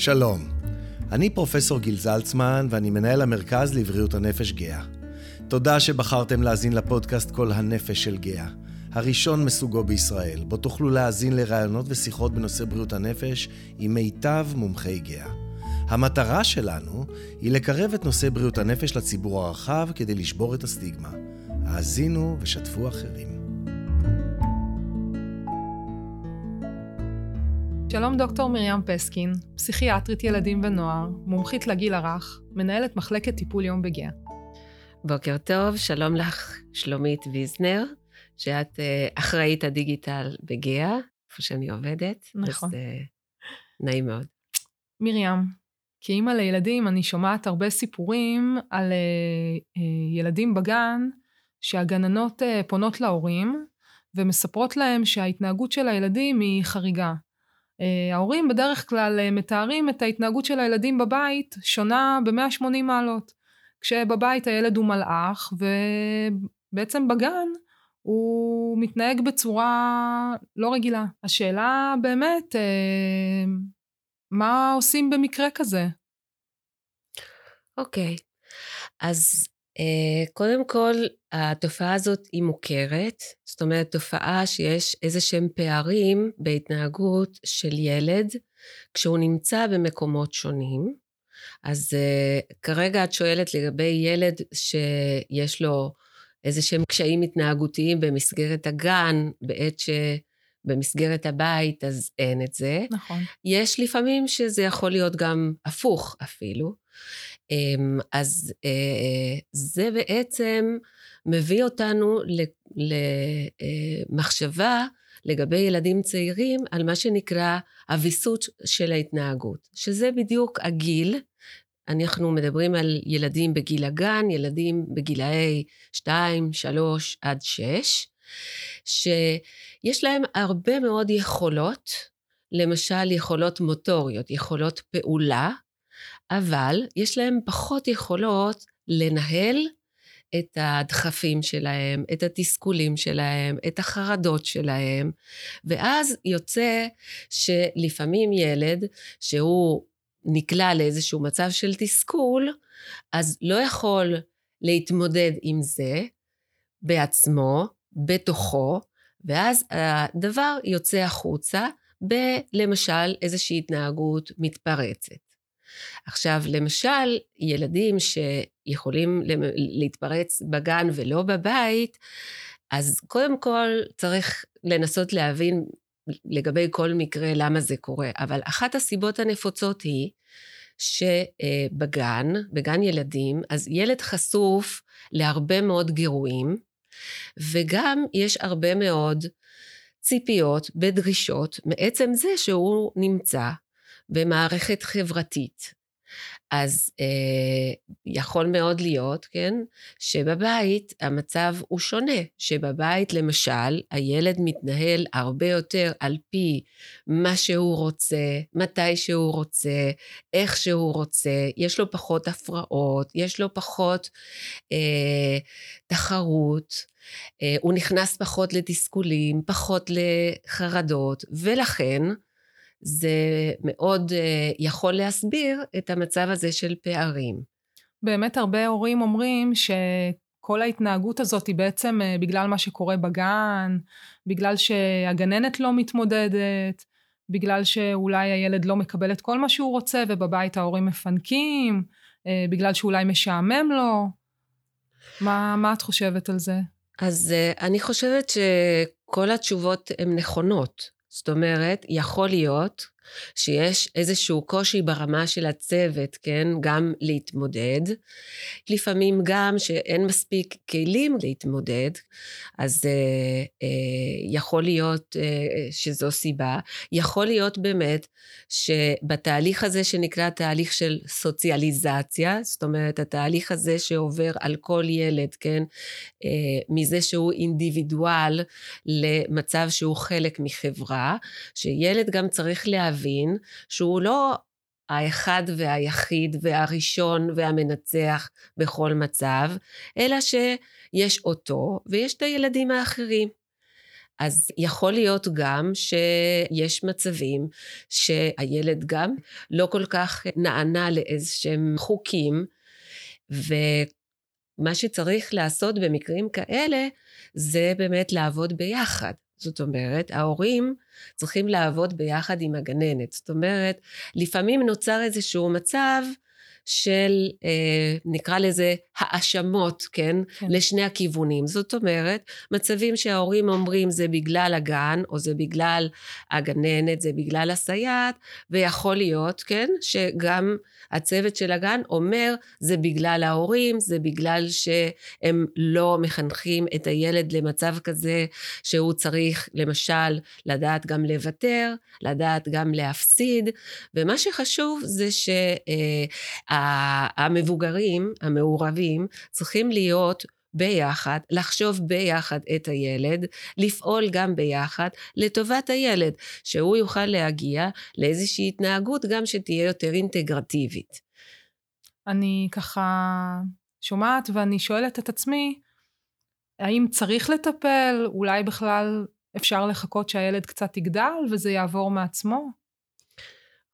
שלום, אני פרופסור גיל זלצמן ואני מנהל המרכז לבריאות הנפש גאה. תודה שבחרתם להאזין לפודקאסט כל הנפש של גאה, הראשון מסוגו בישראל, בו תוכלו להאזין לראיונות ושיחות בנושא בריאות הנפש עם מיטב מומחי גאה. המטרה שלנו היא לקרב את נושא בריאות הנפש לציבור הרחב כדי לשבור את הסטיגמה. האזינו ושתפו אחרים. שלום דוקטור מרים פסקין, פסיכיאטרית ילדים ונוער, מומחית לגיל הרך, מנהלת מחלקת טיפול יום בגאה. בוקר טוב, שלום לך שלומית ויזנר, שאת uh, אחראית הדיגיטל בגאה, איפה שאני עובדת. נכון. אז uh, נעים מאוד. מרים, כאימא לילדים אני שומעת הרבה סיפורים על uh, ילדים בגן שהגננות פונות להורים ומספרות להם שההתנהגות של הילדים היא חריגה. Uh, ההורים בדרך כלל uh, מתארים את ההתנהגות של הילדים בבית שונה ב-180 מעלות. כשבבית הילד הוא מלאך ובעצם בגן הוא מתנהג בצורה לא רגילה. השאלה באמת, uh, מה עושים במקרה כזה? אוקיי, okay. אז קודם כל, התופעה הזאת היא מוכרת, זאת אומרת, תופעה שיש איזה שהם פערים בהתנהגות של ילד כשהוא נמצא במקומות שונים. אז uh, כרגע את שואלת לגבי ילד שיש לו איזה שהם קשיים התנהגותיים במסגרת הגן, בעת שבמסגרת הבית אז אין את זה. נכון. יש לפעמים שזה יכול להיות גם הפוך אפילו. אמ, אז אה, זה בעצם מביא אותנו למחשבה לגבי ילדים צעירים על מה שנקרא הוויסות של ההתנהגות, שזה בדיוק הגיל, אנחנו מדברים על ילדים בגיל הגן, ילדים בגילאי 2, 3 עד 6, שיש להם הרבה מאוד יכולות, למשל יכולות מוטוריות, יכולות פעולה, אבל יש להם פחות יכולות לנהל את הדחפים שלהם, את התסכולים שלהם, את החרדות שלהם, ואז יוצא שלפעמים ילד שהוא נקלע לאיזשהו מצב של תסכול, אז לא יכול להתמודד עם זה בעצמו, בתוכו, ואז הדבר יוצא החוצה בלמשל איזושהי התנהגות מתפרצת. עכשיו, למשל, ילדים שיכולים להתפרץ בגן ולא בבית, אז קודם כל צריך לנסות להבין לגבי כל מקרה למה זה קורה. אבל אחת הסיבות הנפוצות היא שבגן, בגן ילדים, אז ילד חשוף להרבה מאוד גירויים, וגם יש הרבה מאוד ציפיות ודרישות מעצם זה שהוא נמצא במערכת חברתית. אז אה, יכול מאוד להיות, כן, שבבית המצב הוא שונה, שבבית למשל הילד מתנהל הרבה יותר על פי מה שהוא רוצה, מתי שהוא רוצה, איך שהוא רוצה, יש לו פחות הפרעות, יש לו פחות אה, תחרות, אה, הוא נכנס פחות לתסכולים, פחות לחרדות, ולכן זה מאוד uh, יכול להסביר את המצב הזה של פערים. באמת הרבה הורים אומרים שכל ההתנהגות הזאת היא בעצם uh, בגלל מה שקורה בגן, בגלל שהגננת לא מתמודדת, בגלל שאולי הילד לא מקבל את כל מה שהוא רוצה ובבית ההורים מפנקים, uh, בגלל שאולי משעמם לו. מה, מה את חושבת על זה? אז אני חושבת שכל התשובות הן נכונות. זאת אומרת, יכול להיות שיש איזשהו קושי ברמה של הצוות, כן, גם להתמודד. לפעמים גם שאין מספיק כלים להתמודד, אז אה, אה, יכול להיות אה, שזו סיבה. יכול להיות באמת שבתהליך הזה שנקרא תהליך של סוציאליזציה, זאת אומרת, התהליך הזה שעובר על כל ילד, כן, אה, מזה שהוא אינדיבידואל למצב שהוא חלק מחברה, שילד גם צריך להבין להבין שהוא לא האחד והיחיד והראשון והמנצח בכל מצב, אלא שיש אותו ויש את הילדים האחרים. אז יכול להיות גם שיש מצבים שהילד גם לא כל כך נענה לאיזשהם חוקים, ומה שצריך לעשות במקרים כאלה זה באמת לעבוד ביחד. זאת אומרת, ההורים צריכים לעבוד ביחד עם הגננת. זאת אומרת, לפעמים נוצר איזשהו מצב של, אה, נקרא לזה, האשמות, כן? כן? לשני הכיוונים. זאת אומרת, מצבים שההורים אומרים זה בגלל הגן, או זה בגלל הגננת, זה בגלל הסייעת, ויכול להיות, כן? שגם הצוות של הגן אומר, זה בגלל ההורים, זה בגלל שהם לא מחנכים את הילד למצב כזה שהוא צריך, למשל, לדעת גם לוותר, לדעת גם להפסיד, ומה שחשוב זה שהמבוגרים, המעורבים, צריכים להיות ביחד, לחשוב ביחד את הילד, לפעול גם ביחד לטובת הילד, שהוא יוכל להגיע לאיזושהי התנהגות גם שתהיה יותר אינטגרטיבית. אני ככה שומעת ואני שואלת את עצמי, האם צריך לטפל? אולי בכלל אפשר לחכות שהילד קצת יגדל וזה יעבור מעצמו?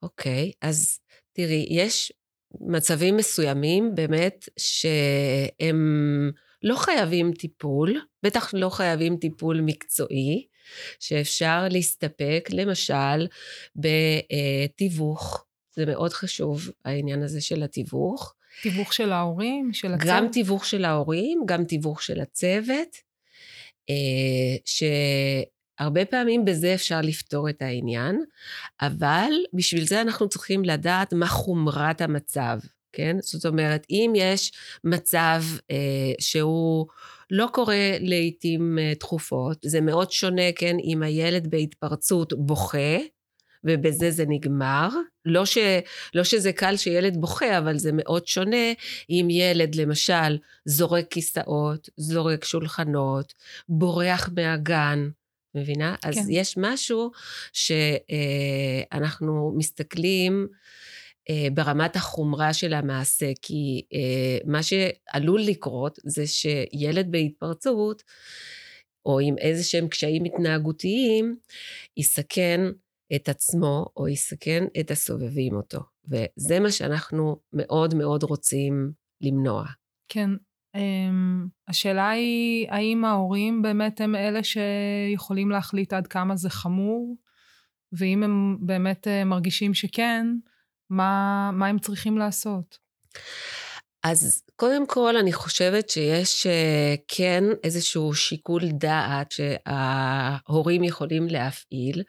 אוקיי, okay, אז תראי, יש מצבים מסוימים באמת שהם לא חייבים טיפול, בטח לא חייבים טיפול מקצועי, שאפשר להסתפק למשל בתיווך, זה מאוד חשוב העניין הזה של התיווך. תיווך של ההורים, של הצוות? גם תיווך של ההורים, גם תיווך של הצוות, אה, שהרבה פעמים בזה אפשר לפתור את העניין, אבל בשביל זה אנחנו צריכים לדעת מה חומרת המצב. כן? זאת אומרת, אם יש מצב אה, שהוא לא קורה לעיתים אה, תכופות, זה מאוד שונה, כן, אם הילד בהתפרצות בוכה, ובזה זה נגמר. לא, ש, לא שזה קל שילד בוכה, אבל זה מאוד שונה אם ילד למשל זורק כיסאות, זורק שולחנות, בורח מהגן, מבינה? כן. אז יש משהו שאנחנו מסתכלים אה, ברמת החומרה של המעשה, כי אה, מה שעלול לקרות זה שילד בהתפרצות, או עם איזה שהם קשיים התנהגותיים, יסכן את עצמו או יסכן את הסובבים אותו. וזה מה שאנחנו מאוד מאוד רוצים למנוע. כן. Um, השאלה היא, האם ההורים באמת הם אלה שיכולים להחליט עד כמה זה חמור, ואם הם באמת uh, מרגישים שכן, מה, מה הם צריכים לעשות? אז קודם כל, אני חושבת שיש אה, כן איזשהו שיקול דעת שההורים יכולים להפעיל,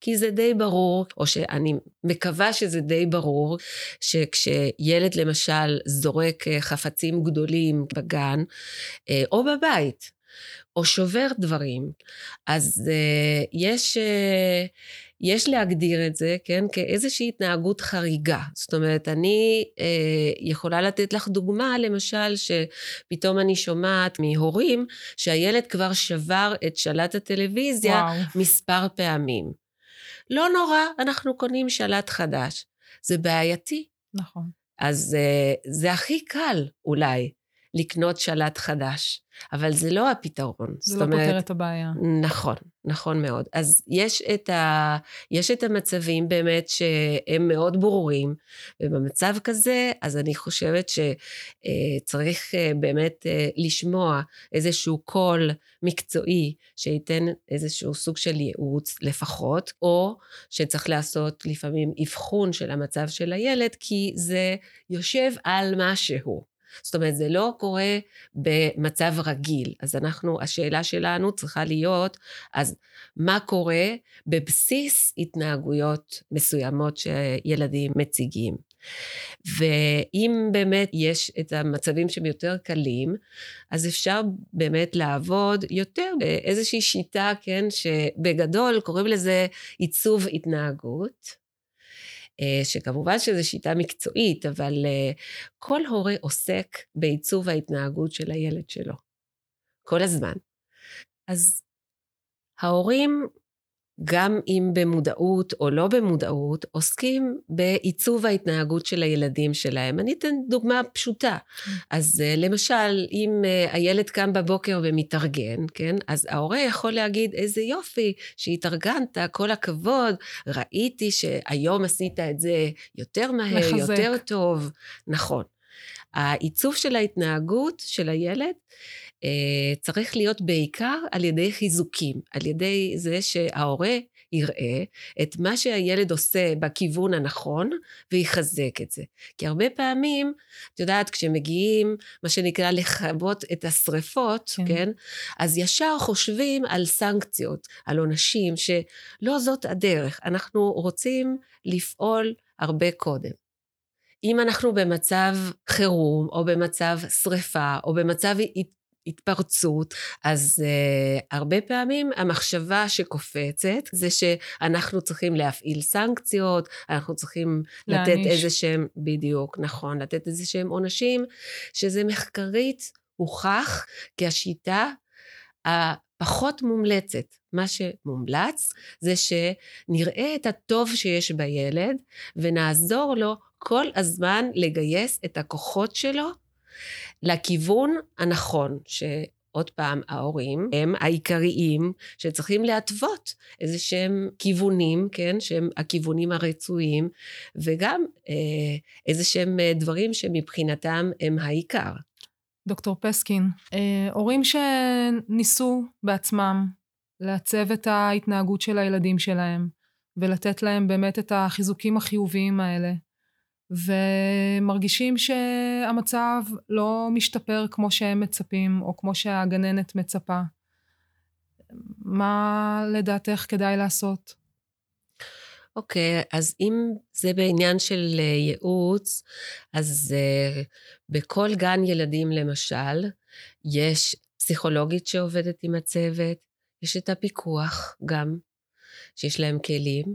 כי זה די ברור, או שאני מקווה שזה די ברור, שכשילד למשל זורק אה, חפצים גדולים בגן, אה, או בבית, או שובר דברים, אז יש... יש להגדיר את זה, כן, כאיזושהי התנהגות חריגה. זאת אומרת, אני אה, יכולה לתת לך דוגמה, למשל, שפתאום אני שומעת מהורים שהילד כבר שבר את שלט הטלוויזיה וואו. מספר פעמים. לא נורא, אנחנו קונים שלט חדש. זה בעייתי. נכון. אז אה, זה הכי קל, אולי, לקנות שלט חדש. אבל זה לא הפתרון. זה לא פותר את הבעיה. נכון, נכון מאוד. אז יש את, ה, יש את המצבים באמת שהם מאוד ברורים, ובמצב כזה, אז אני חושבת שצריך אה, באמת אה, לשמוע איזשהו קול מקצועי שייתן איזשהו סוג של ייעוץ לפחות, או שצריך לעשות לפעמים אבחון של המצב של הילד, כי זה יושב על משהו. זאת אומרת, זה לא קורה במצב רגיל. אז אנחנו, השאלה שלנו צריכה להיות, אז מה קורה בבסיס התנהגויות מסוימות שילדים מציגים? ואם באמת יש את המצבים שהם יותר קלים, אז אפשר באמת לעבוד יותר באיזושהי שיטה, כן, שבגדול קוראים לזה עיצוב התנהגות. אה, שכמובן שזו שיטה מקצועית, אבל אה, כל הורה עוסק בעיצוב ההתנהגות של הילד שלו, כל הזמן. אז ההורים גם אם במודעות או לא במודעות, עוסקים בעיצוב ההתנהגות של הילדים שלהם. אני אתן דוגמה פשוטה. אז uh, למשל, אם uh, הילד קם בבוקר ומתארגן, כן? אז ההורה יכול להגיד, איזה יופי שהתארגנת, כל הכבוד, ראיתי שהיום עשית את זה יותר מהר, מחזק. יותר טוב. נכון. העיצוב של ההתנהגות של הילד אה, צריך להיות בעיקר על ידי חיזוקים, על ידי זה שההורה יראה את מה שהילד עושה בכיוון הנכון ויחזק את זה. כי הרבה פעמים, את יודעת, כשמגיעים, מה שנקרא, לכבות את השריפות, כן. כן? אז ישר חושבים על סנקציות, על עונשים, שלא זאת הדרך. אנחנו רוצים לפעול הרבה קודם. אם אנחנו במצב חירום, או במצב שריפה, או במצב התפרצות, אז uh, הרבה פעמים המחשבה שקופצת זה שאנחנו צריכים להפעיל סנקציות, אנחנו צריכים להניש. לתת איזה שהם, בדיוק, נכון, לתת איזה שהם עונשים, שזה מחקרית הוכח כהשיטה הפחות מומלצת. מה שמומלץ זה שנראה את הטוב שיש בילד ונעזור לו כל הזמן לגייס את הכוחות שלו לכיוון הנכון, שעוד פעם, ההורים הם העיקריים שצריכים להתוות איזה שהם כיוונים, כן, שהם הכיוונים הרצויים, וגם אה, איזה שהם אה, דברים שמבחינתם הם העיקר. דוקטור פסקין, אה, הורים שניסו בעצמם לעצב את ההתנהגות של הילדים שלהם, ולתת להם באמת את החיזוקים החיוביים האלה. ומרגישים שהמצב לא משתפר כמו שהם מצפים, או כמו שהגננת מצפה. מה לדעתך כדאי לעשות? אוקיי, okay, אז אם זה בעניין של אה, ייעוץ, אז uh, בכל גן ילדים למשל, יש פסיכולוגית שעובדת עם הצוות, יש את הפיקוח גם, שיש להם כלים,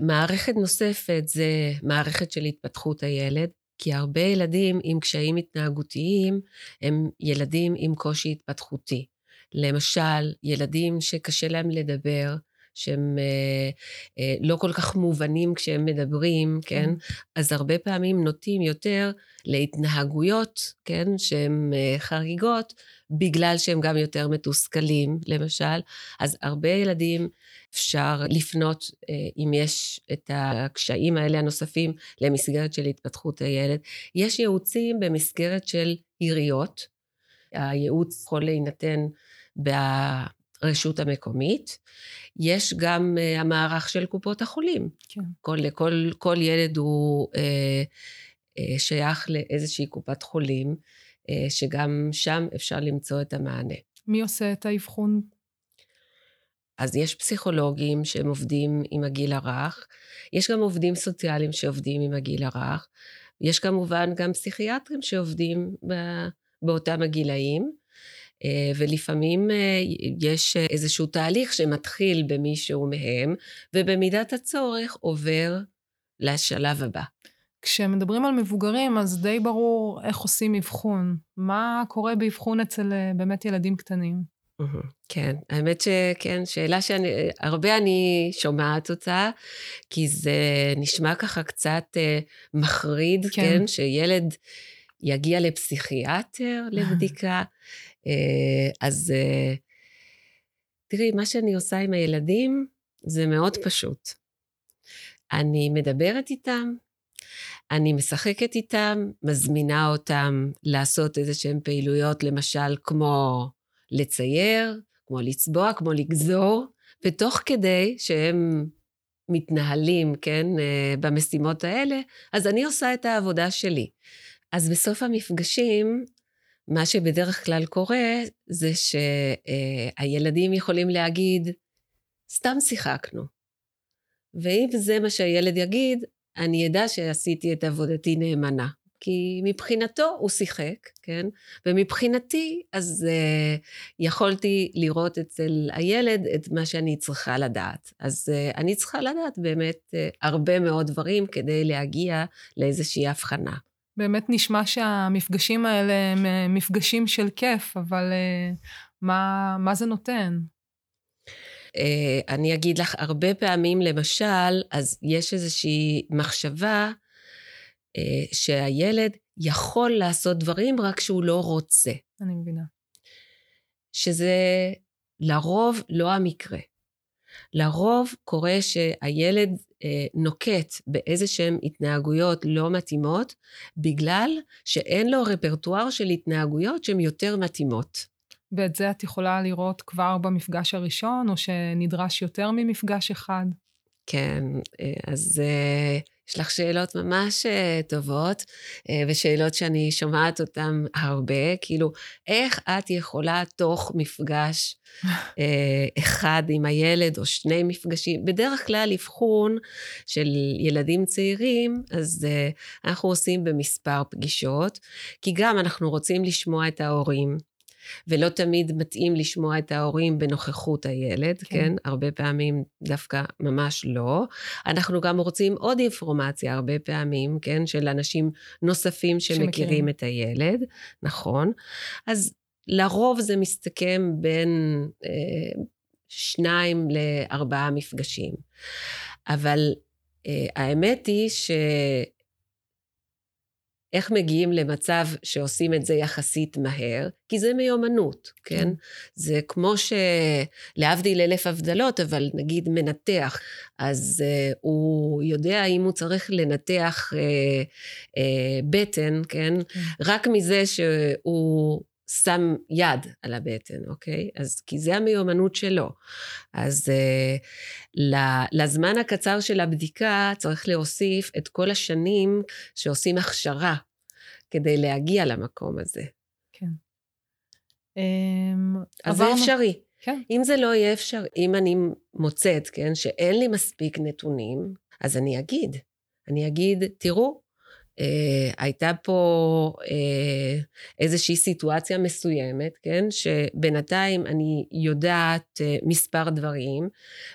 מערכת נוספת זה מערכת של התפתחות הילד, כי הרבה ילדים עם קשיים התנהגותיים הם ילדים עם קושי התפתחותי. למשל, ילדים שקשה להם לדבר, שהם אה, אה, לא כל כך מובנים כשהם מדברים, כן? כן? אז הרבה פעמים נוטים יותר להתנהגויות, כן? שהן אה, חריגות, בגלל שהם גם יותר מתוסכלים, למשל. אז הרבה ילדים אפשר לפנות, אה, אם יש את הקשיים האלה הנוספים, למסגרת של התפתחות הילד. יש ייעוצים במסגרת של עיריות. הייעוץ יכול להינתן ברשות המקומית. יש גם uh, המערך של קופות החולים. כן. כל, כל, כל ילד הוא uh, uh, שייך לאיזושהי קופת חולים, שגם שם אפשר למצוא את המענה. מי עושה את האבחון? אז יש פסיכולוגים שהם עובדים עם הגיל הרך, יש גם עובדים סוציאליים שעובדים עם הגיל הרך, יש כמובן גם פסיכיאטרים שעובדים באותם הגילאים. אה, ולפעמים אה, יש איזשהו תהליך שמתחיל במישהו מהם, ובמידת הצורך עובר לשלב הבא. כשמדברים על מבוגרים, אז די ברור איך עושים אבחון. מה קורה באבחון אצל אה, באמת ילדים קטנים? כן, האמת שכן, שאלה שאני, הרבה אני שומעת אותה, כי זה נשמע ככה קצת מחריד, כן, כן שילד יגיע לפסיכיאטר לבדיקה. אה, אז אה, תראי, מה שאני עושה עם הילדים זה מאוד פשוט. אני מדברת איתם, אני משחקת איתם, מזמינה אותם לעשות איזה שהן פעילויות, למשל כמו לצייר, כמו לצבוע, כמו לגזור, ותוך כדי שהם מתנהלים, כן, אה, במשימות האלה, אז אני עושה את העבודה שלי. אז בסוף המפגשים מה שבדרך כלל קורה זה שהילדים יכולים להגיד, סתם שיחקנו. ואם זה מה שהילד יגיד, אני אדע שעשיתי את עבודתי נאמנה. כי מבחינתו הוא שיחק, כן? ומבחינתי, אז uh, יכולתי לראות אצל הילד את מה שאני צריכה לדעת. אז uh, אני צריכה לדעת באמת uh, הרבה מאוד דברים כדי להגיע לאיזושהי הבחנה. באמת נשמע שהמפגשים האלה הם אה, מפגשים של כיף, אבל אה, מה, מה זה נותן? אה, אני אגיד לך, הרבה פעמים, למשל, אז יש איזושהי מחשבה אה, שהילד יכול לעשות דברים רק שהוא לא רוצה. אני מבינה. שזה לרוב לא המקרה. לרוב קורה שהילד אה, נוקט באיזה שהן התנהגויות לא מתאימות, בגלל שאין לו רפרטואר של התנהגויות שהן יותר מתאימות. ואת זה את יכולה לראות כבר במפגש הראשון, או שנדרש יותר ממפגש אחד? כן, אה, אז אה, יש לך שאלות ממש אה, טובות, ושאלות שאני שומעת אותן הרבה, כאילו, איך את יכולה תוך מפגש אחד עם הילד, או שני מפגשים, בדרך כלל אבחון של ילדים צעירים, אז אנחנו עושים במספר פגישות, כי גם אנחנו רוצים לשמוע את ההורים. ולא תמיד מתאים לשמוע את ההורים בנוכחות הילד, כן? כן? הרבה פעמים דווקא ממש לא. אנחנו גם רוצים עוד אינפורמציה הרבה פעמים, כן? של אנשים נוספים שמכירים, שמכירים. את הילד, נכון. אז לרוב זה מסתכם בין אה, שניים לארבעה מפגשים. אבל אה, האמת היא ש... איך מגיעים למצב שעושים את זה יחסית מהר? כי זה מיומנות, כן? כן? זה כמו שלהבדיל אלף הבדלות, אבל נגיד מנתח, אז uh, הוא יודע אם הוא צריך לנתח uh, uh, בטן, כן? כן? רק מזה שהוא שם יד על הבטן, אוקיי? אז כי זה המיומנות שלו. אז uh, לזמן הקצר של הבדיקה צריך להוסיף את כל השנים שעושים הכשרה כדי להגיע למקום הזה. כן. Um, אז עברנו... זה אפשרי. כן. אם זה לא יהיה אפשרי, אם אני מוצאת, כן, שאין לי מספיק נתונים, אז אני אגיד. אני אגיד, תראו, אה, הייתה פה אה, איזושהי סיטואציה מסוימת, כן? שבינתיים אני יודעת אה, מספר דברים,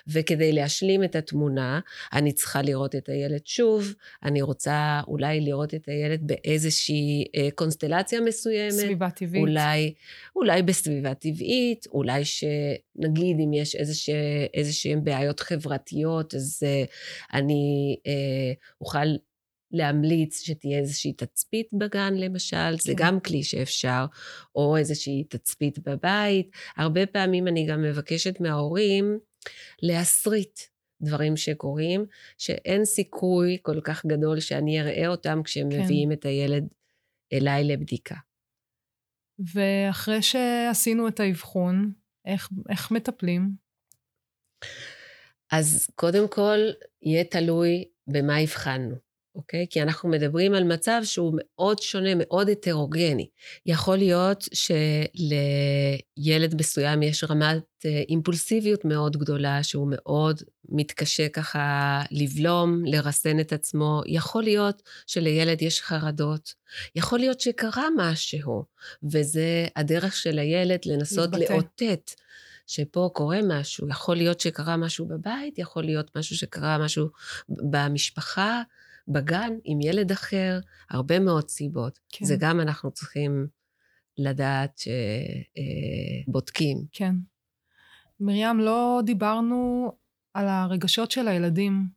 וכדי להשלים את התמונה, אני צריכה לראות את הילד שוב, אני רוצה אולי לראות את הילד באיזושהי אה, קונסטלציה מסוימת. סביבה טבעית. אולי, אולי בסביבה טבעית, אולי שנגיד אם יש איזשהן בעיות חברתיות, אז אה, אני אה, אוכל להמליץ שתהיה איזושהי תצפית בגן למשל, זה כן. גם כלי שאפשר, או איזושהי תצפית בבית. הרבה פעמים אני גם מבקשת מההורים להסריט דברים שקורים, שאין סיכוי כל כך גדול שאני אראה אותם כשהם כן. מביאים את הילד אליי לבדיקה. ואחרי שעשינו את האבחון, איך, איך מטפלים? אז קודם כל, יהיה תלוי במה הבחנו. אוקיי? כי אנחנו מדברים על מצב שהוא מאוד שונה, מאוד הטרוגני. יכול להיות שלילד מסוים יש רמת אה, אימפולסיביות מאוד גדולה, שהוא מאוד מתקשה ככה לבלום, לרסן את עצמו. יכול להיות שלילד יש חרדות. יכול להיות שקרה משהו, וזה הדרך של הילד לנסות לאותת. שפה קורה משהו, יכול להיות שקרה משהו בבית, יכול להיות משהו שקרה משהו במשפחה, בגן עם ילד אחר, הרבה מאוד סיבות. כן. זה גם אנחנו צריכים לדעת שבודקים. אה, כן. מרים, לא דיברנו על הרגשות של הילדים.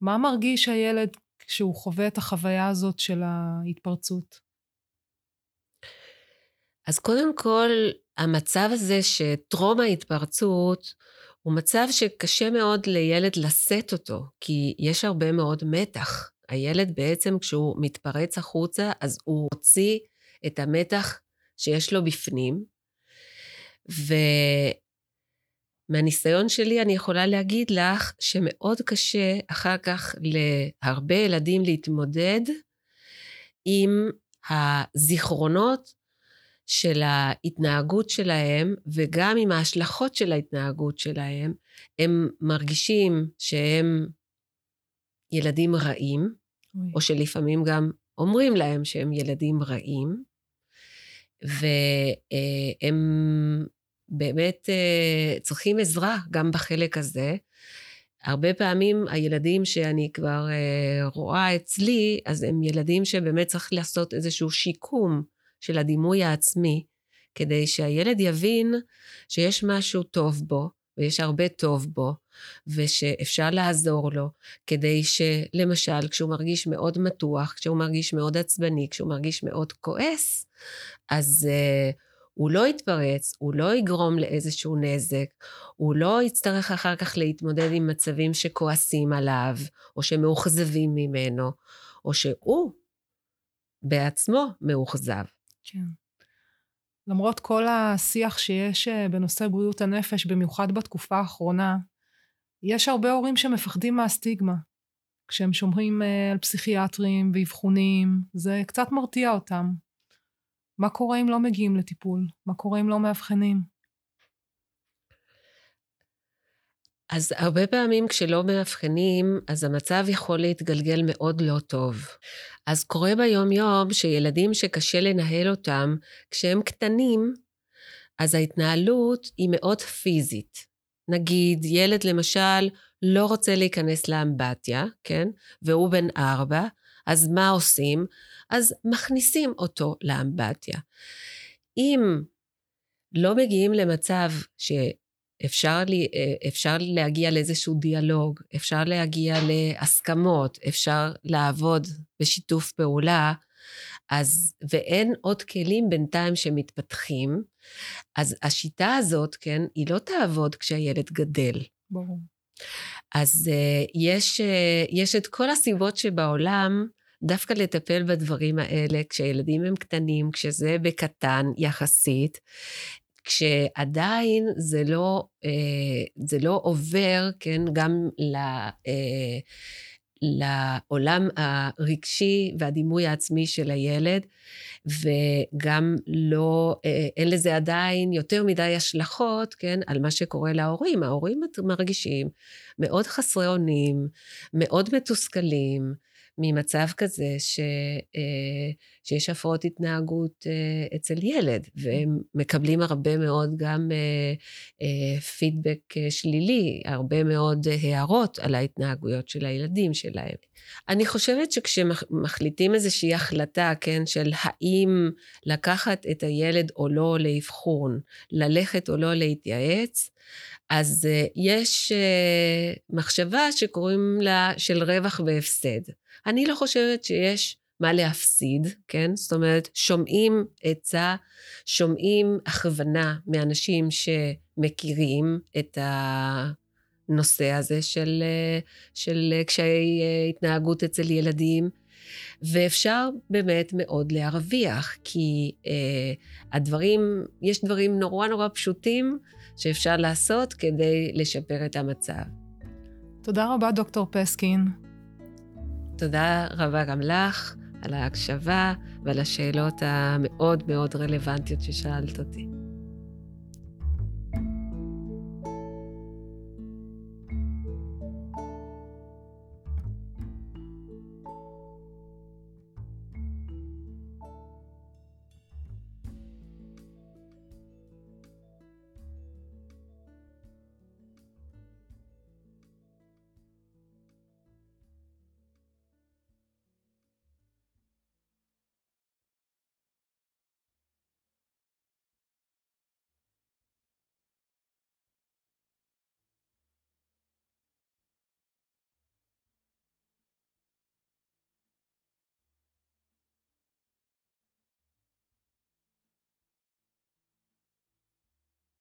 מה מרגיש הילד כשהוא חווה את החוויה הזאת של ההתפרצות? אז קודם כל, המצב הזה שטרום ההתפרצות הוא מצב שקשה מאוד לילד לשאת אותו, כי יש הרבה מאוד מתח. הילד בעצם, כשהוא מתפרץ החוצה, אז הוא מוציא את המתח שיש לו בפנים, ומהניסיון שלי אני יכולה להגיד לך שמאוד קשה אחר כך להרבה ילדים להתמודד עם הזיכרונות של ההתנהגות שלהם, וגם עם ההשלכות של ההתנהגות שלהם, הם מרגישים שהם ילדים רעים, אוי. או שלפעמים גם אומרים להם שהם ילדים רעים, והם באמת אה, צריכים עזרה גם בחלק הזה. הרבה פעמים הילדים שאני כבר אה, רואה אצלי, אז הם ילדים שבאמת צריך לעשות איזשהו שיקום של הדימוי העצמי, כדי שהילד יבין שיש משהו טוב בו, ויש הרבה טוב בו, ושאפשר לעזור לו, כדי שלמשל, כשהוא מרגיש מאוד מתוח, כשהוא מרגיש מאוד עצבני, כשהוא מרגיש מאוד כועס, אז uh, הוא לא יתפרץ, הוא לא יגרום לאיזשהו נזק, הוא לא יצטרך אחר כך להתמודד עם מצבים שכועסים עליו, או שמאוכזבים ממנו, או שהוא בעצמו מאוכזב. כן. למרות כל השיח שיש אה, בנושא בריאות הנפש, במיוחד בתקופה האחרונה, יש הרבה הורים שמפחדים מהסטיגמה. כשהם שומרים אה, על פסיכיאטרים ואבחונים, זה קצת מרתיע אותם. מה קורה אם לא מגיעים לטיפול? מה קורה אם לא מאבחנים? אז הרבה פעמים כשלא מאבחנים, אז המצב יכול להתגלגל מאוד לא טוב. אז קורה ביום-יום שילדים שקשה לנהל אותם, כשהם קטנים, אז ההתנהלות היא מאוד פיזית. נגיד, ילד למשל לא רוצה להיכנס לאמבטיה, כן? והוא בן ארבע, אז מה עושים? אז מכניסים אותו לאמבטיה. אם לא מגיעים למצב שאפשר לי, אפשר להגיע לאיזשהו דיאלוג, אפשר להגיע להסכמות, אפשר לעבוד בשיתוף פעולה, אז, ואין עוד כלים בינתיים שמתפתחים, אז השיטה הזאת, כן, היא לא תעבוד כשהילד גדל. ברור. אז uh, יש, uh, יש את כל הסיבות שבעולם דווקא לטפל בדברים האלה כשהילדים הם קטנים, כשזה בקטן יחסית, כשעדיין זה לא, uh, זה לא עובר, כן, גם ל... Uh, לעולם הרגשי והדימוי העצמי של הילד, וגם לא, אה, אין לזה עדיין יותר מדי השלכות, כן, על מה שקורה להורים. ההורים מרגישים מאוד חסרי אונים, מאוד מתוסכלים, ממצב כזה ש, אה, שיש הפרעות התנהגות אה, אצל ילד, והם מקבלים הרבה מאוד גם אה, פידבק שלילי, הרבה מאוד הערות על ההתנהגויות של הילדים שלהם. אני חושבת שכשמחליטים איזושהי החלטה, כן, של האם לקחת את הילד או לא לאבחון, ללכת או לא להתייעץ, אז יש מחשבה שקוראים לה של רווח והפסד. אני לא חושבת שיש מה להפסיד, כן? זאת אומרת, שומעים עצה, שומעים הכוונה מאנשים שמכירים את הנושא הזה של, של קשיי התנהגות אצל ילדים, ואפשר באמת מאוד להרוויח, כי אה, הדברים, יש דברים נורא נורא פשוטים שאפשר לעשות כדי לשפר את המצב. תודה רבה, דוקטור פסקין. תודה רבה גם לך על ההקשבה ועל השאלות המאוד מאוד רלוונטיות ששאלת אותי.